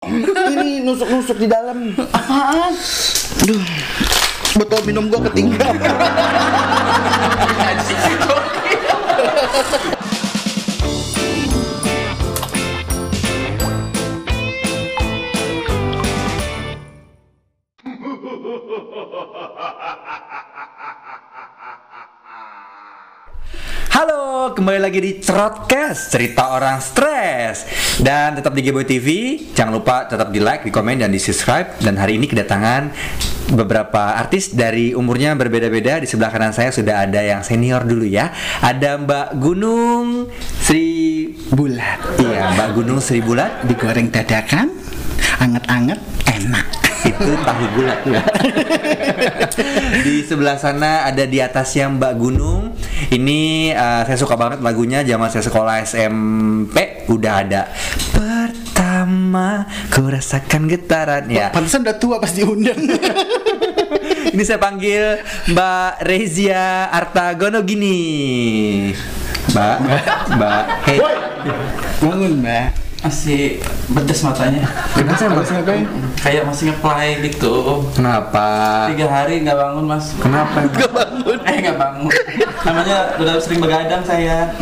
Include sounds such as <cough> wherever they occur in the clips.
Ini nusuk-nusuk di dalam. Apaan? Aduh. Botol minum gua ketinggalan. Halo, kembali lagi di Cerotcast, cerita orang stres. Dan tetap di Geboy TV, jangan lupa tetap di like, di komen, dan di subscribe. Dan hari ini kedatangan beberapa artis dari umurnya berbeda-beda. Di sebelah kanan saya sudah ada yang senior dulu ya. Ada Mbak Gunung Sri Bulat. Iya, Mbak Gunung Sri Bulat. Digoreng dadakan, anget-anget, enak. Itu tahu bulat ya. di sebelah sana ada di atasnya Mbak Gunung. Ini uh, saya suka banget lagunya zaman saya sekolah SMP udah ada. Pertama ku rasakan getaran ya. Pantesan udah tua pas diundang. <laughs> Ini saya panggil Mbak Rezia Artagono gini. Mbak, Mbak, hey. Bangun, Mbak. Masih bedes matanya. Kenapa Mbak? ngapain? Kayak masih ngeplay gitu. Kenapa? Tiga hari nggak bangun mas. Kenapa? <laughs> Eh nggak bangun. Namanya udah sering begadang saya.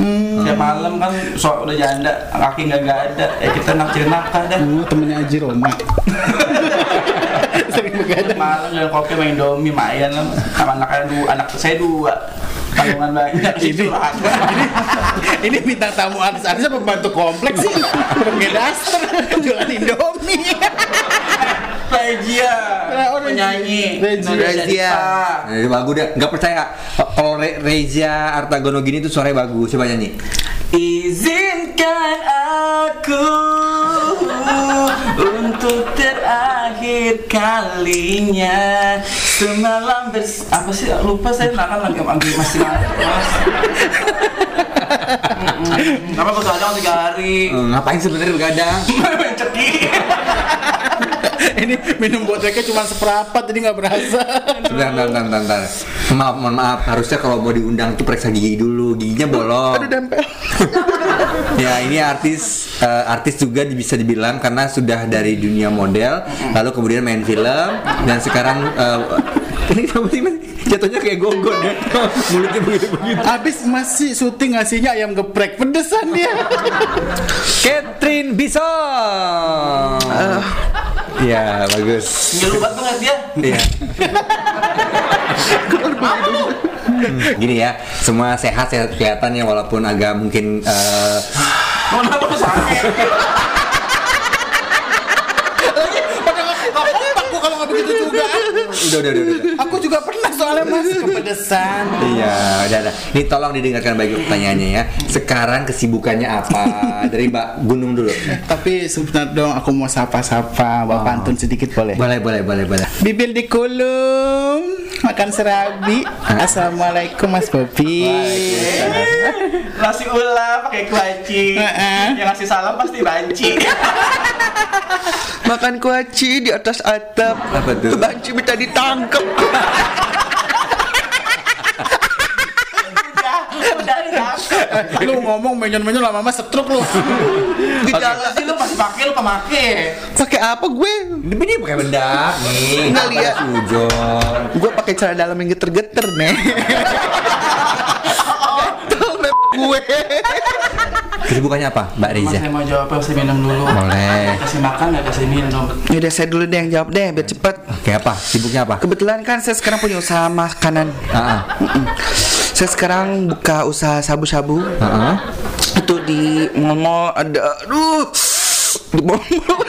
Tiap malam kan so udah janda, kaki nggak nggak ada. Eh kita naksir nafkah dah. Oh, temennya Aji Roma. <laughs> Sering begadang. Malam jalan kopi main domi, mayan lah. Sama anak dua, anak saya dua. Tanggungan banyak. Ini- ini Ini bintang tamu artis-artisnya pembantu kompleks sih. Pakai daster, jualan Indomie. Oh, Rejia. penyanyi. Rezia. Bagus deh. Nggak percaya. Kalau Re- Rezia Artagono gini tuh suaranya bagus. Coba nyanyi. Izinkan aku untuk terakhir kalinya semalam bers apa sih lupa saya nakan lagi lagi masih mas. Mm-mm. Apa begadang tiga hari? Eh, ngapain sebenarnya begadang? <laughs> Main ceki. <laughs> Ini minum botolnya cuma seperempat jadi nggak berasa. Bentar, bentar, bentar, bentar. Maaf, mohon maaf. Harusnya kalau mau diundang tuh periksa gigi dulu. Giginya bolong. Aduh dempel. <laughs> ya ini artis eh, artis juga bisa dibilang karena sudah dari dunia model, lalu kemudian main film dan sekarang eh, <laughs> ini kamu sih jatuhnya kayak gogon ya. Mulutnya begitu begitu. Habis masih syuting ngasihnya ayam geprek pedesan dia. Catherine Bison. Ya bagus. Ngelubat banget dia. Iya. Hmm, Gini ya, semua sehat sehat kelihatan ya walaupun agak mungkin eh, Mau sakit? Lagi pada nggak nggak kompak gua kalau nggak begitu juga. udah, udah udah udah. Aku juga pernah soalnya mas kepedesan. Iya, udah, udah. Ini tolong didengarkan baik pertanyaannya ya. Sekarang kesibukannya apa? Dari Mbak Gunung dulu. Tapi sebentar dong aku mau sapa-sapa, bawa pantun sedikit boleh? Boleh, boleh, boleh, boleh. Bibir dikulum, makan serabi. Assalamualaikum Mas Bobi. Nasi ulam pakai kuaci. Heeh. Yang ngasih salam pasti banci. <laughs> Makan kuaci di atas atap. Apa tuh? Banci minta udah, udah udah. lu ngomong menyon-menyon lama-lama setruk lu. Di jalan sih lu masih pakai lu pemake. pakai apa gue? Ini pakai bedak nih. Nggak lihat. Sujon. Gue pakai celana dalam yang geter-geter nih. <laughs> Gatel gue. Kesibukannya apa, Mbak Mas Riza? saya mau jawab kasih minum dulu. Boleh. Kasih makan ya kasih minum. Yaudah saya dulu deh yang jawab deh biar cepet. Kayak apa? Sibuknya apa? Kebetulan kan saya sekarang punya usaha makanan. Mm-mm. Saya sekarang buka usaha sabu-sabu. Ah, ah. Itu di mall-mall ada aduh di mall-mall.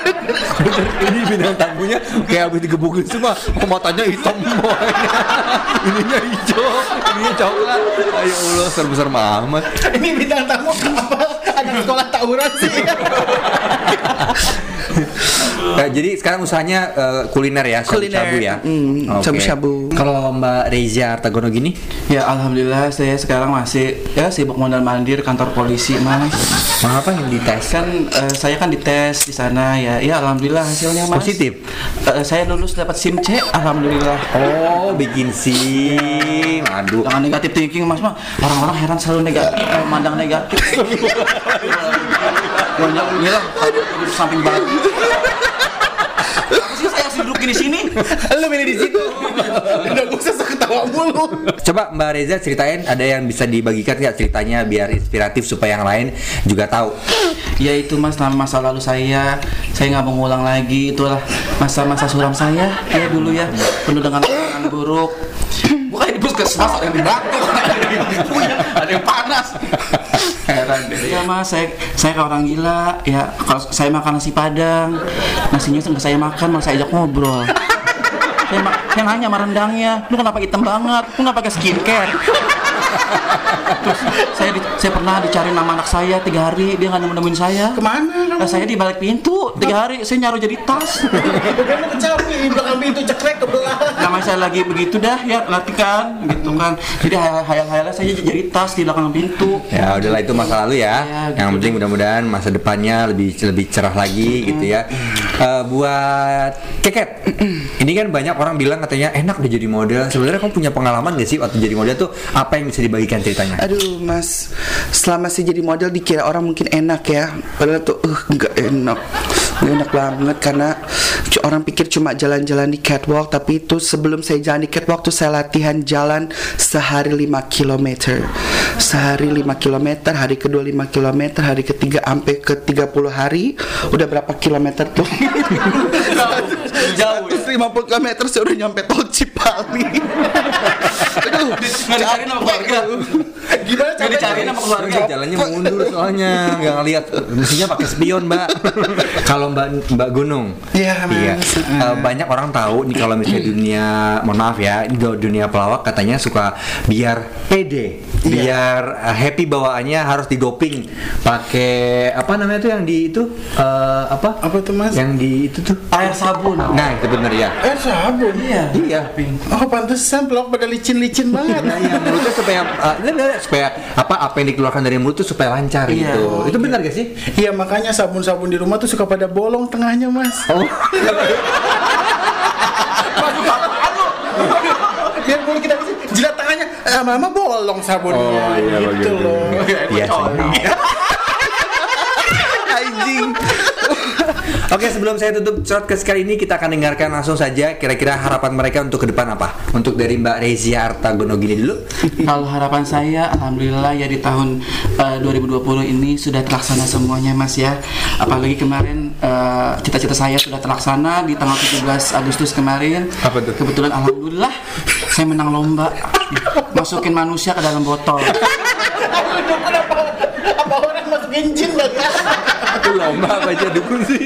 Bener, ini bintang tamunya kayak habis digebukin semua. Matanya hitam semuanya. ininya hijau, ininya coklat. Ayo Allah, serem-serem amat. Ini bintang tamu apa? Ada sekolah tawuran sih. Nah, jadi sekarang usahanya eh, kuliner ya, Kuliner. shabu-shabu ya. Oke. shabu-shabu. Kalau Mbak Reza Artagono gini, Ya alhamdulillah saya sekarang masih ya sibuk mondar mandir kantor polisi mas. mau apa yang dites? Kan eh, saya kan dites di sana ya. Ya alhamdulillah hasilnya mas. Positif? Eh, saya lulus dapat SIM C alhamdulillah. Oh, bikin SIM. Aduh. Jangan negatif thinking mas mah orang-orang heran selalu negatif, eh, mandang negatif. <laughs> Banyak gila, hidup samping babi. Lu milih di situ. Udah gak usah ketawa mulu. Coba Mbak Reza ceritain ada yang bisa dibagikan nggak ceritanya biar inspiratif supaya yang lain juga tahu. Ya itu mas, nama masa lalu saya Saya nggak mau ngulang lagi Itulah masa-masa suram saya Ya dulu ya, penuh dengan kenangan buruk di puskesmas, ada yang di batuk Ada yang ada yang panas. Heran deh. Ya mas, saya, saya kayak orang gila. Ya, kalau saya makan nasi padang Nasinya nggak saya makan, malah saya ajak ngobrol. Saya, saya nanya sama rendangnya, lu kenapa hitam banget? Lu nggak pakai skincare? Terus <laughs> saya di- saya pernah dicari nama anak saya tiga hari dia nggak nemu nemuin saya. Ke mana kamu? Nah, saya di balik pintu tiga hari saya nyaruh jadi tas. Lu kecapi, belakang pintu cekrek ke. Nama saya lagi begitu dah ya nanti kan gitu kan. Jadi hayal-hayalnya saya jadi tas di belakang pintu. Ya udahlah itu masa lalu ya. Ya, gitu yang penting mudah-mudahan masa depannya lebih lebih cerah lagi gitu ya. Eh, buat keket, ini kan banyak orang bilang katanya enak udah jadi model. Sebenarnya kamu punya pengalaman gak sih waktu jadi model tuh apa yang bisa dibagikan ceritanya? Aduh mas Selama saya jadi model dikira orang mungkin enak ya Padahal tuh uh, nggak enak Nggak enak banget karena Orang pikir cuma jalan-jalan di catwalk Tapi itu sebelum saya jalan di catwalk tuh saya latihan jalan sehari 5 km Sehari 5 km Hari kedua 5 km Hari ketiga sampai ke 30 hari Udah berapa kilometer tuh? <laughs> Jauh ya. 150 km saya udah nyampe tol Cipali <laughs> Aduh, Nggak dicari nama keluarga. Gimana Nggak dicari nama keluarga. Jalannya mundur soalnya nggak ngeliat mestinya pakai spion mbak. <laughs> kalau mbak mbak Gunung, Iya, Mas. Eh, banyak orang tahu nih kalau misalnya dunia, mohon maaf ya, di dunia pelawak katanya suka biar pede, biar eh, happy bawaannya harus didoping pakai apa namanya tuh yang di itu eh, apa? Apa tuh, Mas? Yang di itu tuh. Air sabun. Nah itu bener ya. Eh sabun. Iya. Iya. Oh pantesan pelok pada licin-licin banget. Nah, iya, mulutnya supaya enggak, supaya apa apa yang dikeluarkan dari mulut tuh supaya lancar Iya. gitu. Itu benar gak sih? Iya makanya sabun-sabun di rumah tuh suka pada bolong tengahnya mas. Oh. Biar kulit kita bisa jilat tangannya, eh, mama bolong sabunnya. Oh, iya, gitu loh. Iya sih. Anjing <laughs> Oke sebelum saya tutup shortcast kali ini kita akan dengarkan langsung saja kira-kira harapan mereka untuk ke depan apa? Untuk dari Mbak Rezia Artagono gini dulu. <laughs> Kalau harapan saya, alhamdulillah ya di tahun eh, 2020 ini sudah terlaksana semuanya, Mas ya. Apalagi kemarin eh, cita-cita saya sudah terlaksana di tanggal 17 Agustus kemarin. Apa tuh? Kebetulan alhamdulillah saya menang lomba masukin manusia ke dalam botol. <laughs> Apa orang masukin jin lagi? Itu lomba apa aja dukun sih?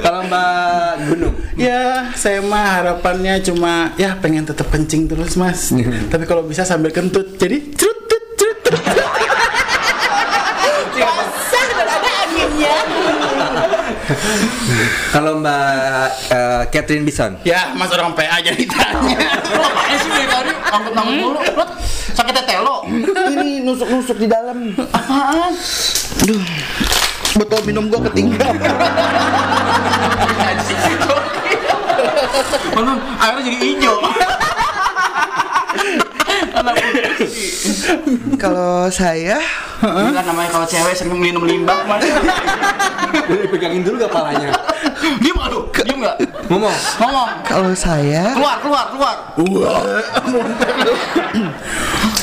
Kalau Mbak Gunung. Ya, saya mah harapannya cuma ya pengen tetap kencing terus mas. <laughs> Tapi kalau bisa sambil kentut, jadi cerut cerut cerut. cerut. Basah dan ada anginnya. <laughs> Kalau Mbak eh, Catherine Bison. Ya, mas orang PA jadi tanya. Lo apaan sih dari tadi angkut-angkut mulu? Lo sakit tetelo? Ini nusuk-nusuk di dalam Apaan? Aduh Botol minum gua ketinggalan Bener, airnya jadi hijau. <coughs> Kalau saya Bilang namanya kalau cewek sering minum limbah mas Pegangin dulu gak palanya? Diem gak lu? Diem gak? Ngomong. Ngomong Kalau saya Keluar, keluar, keluar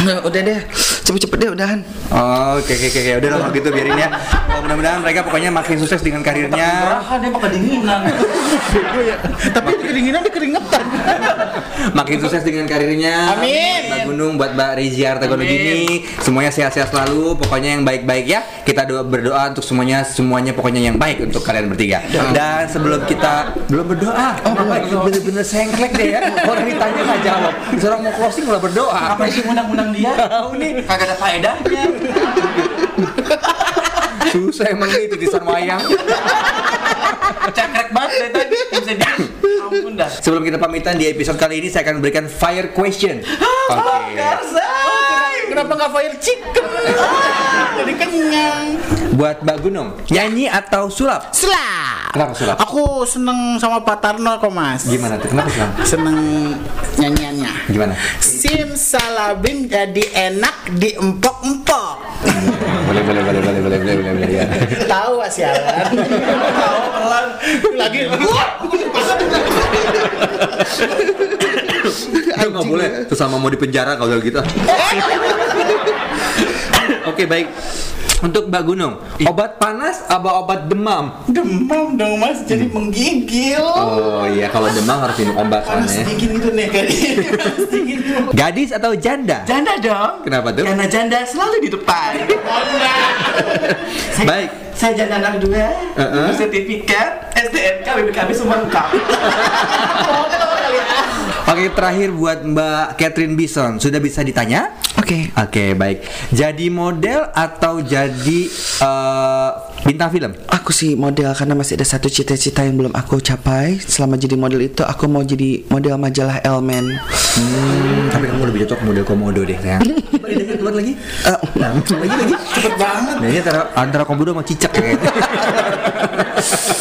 Nah, Udah deh Cepet-cepet deh udahan Oh, oke oke oke udah lah kalau gitu biarin ya. Oh, mudah-mudahan mereka pokoknya makin sukses dengan karirnya, Beraha dia pakai dinginan <laughs> Tapi di kedinginan dia keringetan. <laughs> makin sukses dengan karirnya. Amin. Mbak Gunung buat Mbak Rizia Artagono gini, semuanya sehat-sehat selalu. Pokoknya yang baik-baik ya. Kita doa berdoa untuk semuanya semuanya pokoknya yang baik untuk kalian bertiga. Dan sebelum kita belum berdoa, oh, bener-bener sengklek deh ya. Orang ditanya nggak jawab. Seorang mau closing malah berdoa. Apa sih undang-undang dia? Tahu nih. Kagak ada faedahnya Susah emang itu di wayang. Cekrek banget dari tadi Bisa di Ampun dah Sebelum kita pamitan di episode kali ini saya akan berikan fire question. Oke. Kenapa nggak fire chicken? Jadi kenyang. Buat Mbak Gunung, nyanyi atau sulap? Selap. Kenapa sulap? Aku seneng sama Pak Tarno kok mas. Gimana tuh? Kenapa sulap? Seneng nyanyiannya. Gimana? Sim salabim jadi enak di empok-empok. boleh boleh boleh boleh boleh boleh boleh boleh ya. Tahu sialan. Tahu pelan. Lagi. Itu nggak boleh. Terus sama mau dipenjara kalau gitu. Oke baik. Untuk Mbak Gunung, obat panas apa obat demam? Demam dong mas, jadi menggigil. Oh iya, kalau demam harus minum obat Panas soalnya. dingin gitu nih. <laughs> Panas dingin gitu. Gadis atau janda? Janda dong. Kenapa tuh? Karena janda selalu di depan. Saya- Baik. Saya janda anak dua. Uh-uh. Sertifikat STNK BPKB semua lengkap. <laughs> Oke, terakhir buat Mbak Catherine Bison, sudah bisa ditanya? Oke. Oke, baik. Jadi model atau jadi eh, bintang film? Aku sih model karena masih ada satu cita-cita yang belum aku capai. Selama jadi model itu aku mau jadi model majalah Elmen. Hmm, tapi kamu lebih cocok model komodo deh, sayang. <laughs> Coba didengar keluar lagi. Eh, Nah, lagi lagi. Cepet banget. Nah, ini antara, antara komodo sama cicak kayaknya.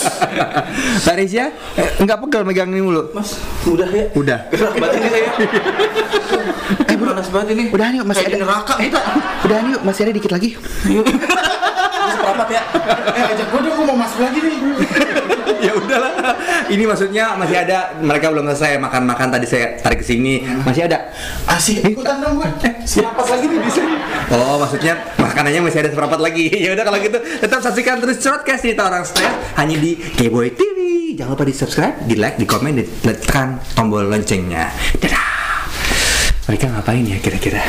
<laughs> <laughs> Mbak eh, enggak pegal megang ini mulu. Mas, udah ya. Udah. Gerak banget ini saya. <laughs> Eh, panas banget ini. Udah yuk masih Kayak ada neraka kita. Udah yuk masih ada dikit lagi. <laughs> Seperempat ya. Eh ajak gue dong, gue mau masuk lagi nih. <laughs> ya udahlah. Ini maksudnya masih ada mereka belum selesai makan-makan tadi saya tarik ke sini. Masih ada. Asik, ikutan dong gue. Siapa lagi nih di sini? Oh, maksudnya makanannya masih ada seperempat lagi. <laughs> ya udah kalau gitu, tetap saksikan terus Shortcast cerita orang stres hanya di Kboy TV. Jangan lupa di subscribe, di like, di komen, di tekan tombol loncengnya. Dadah. Mereka ngapain ya kira-kira?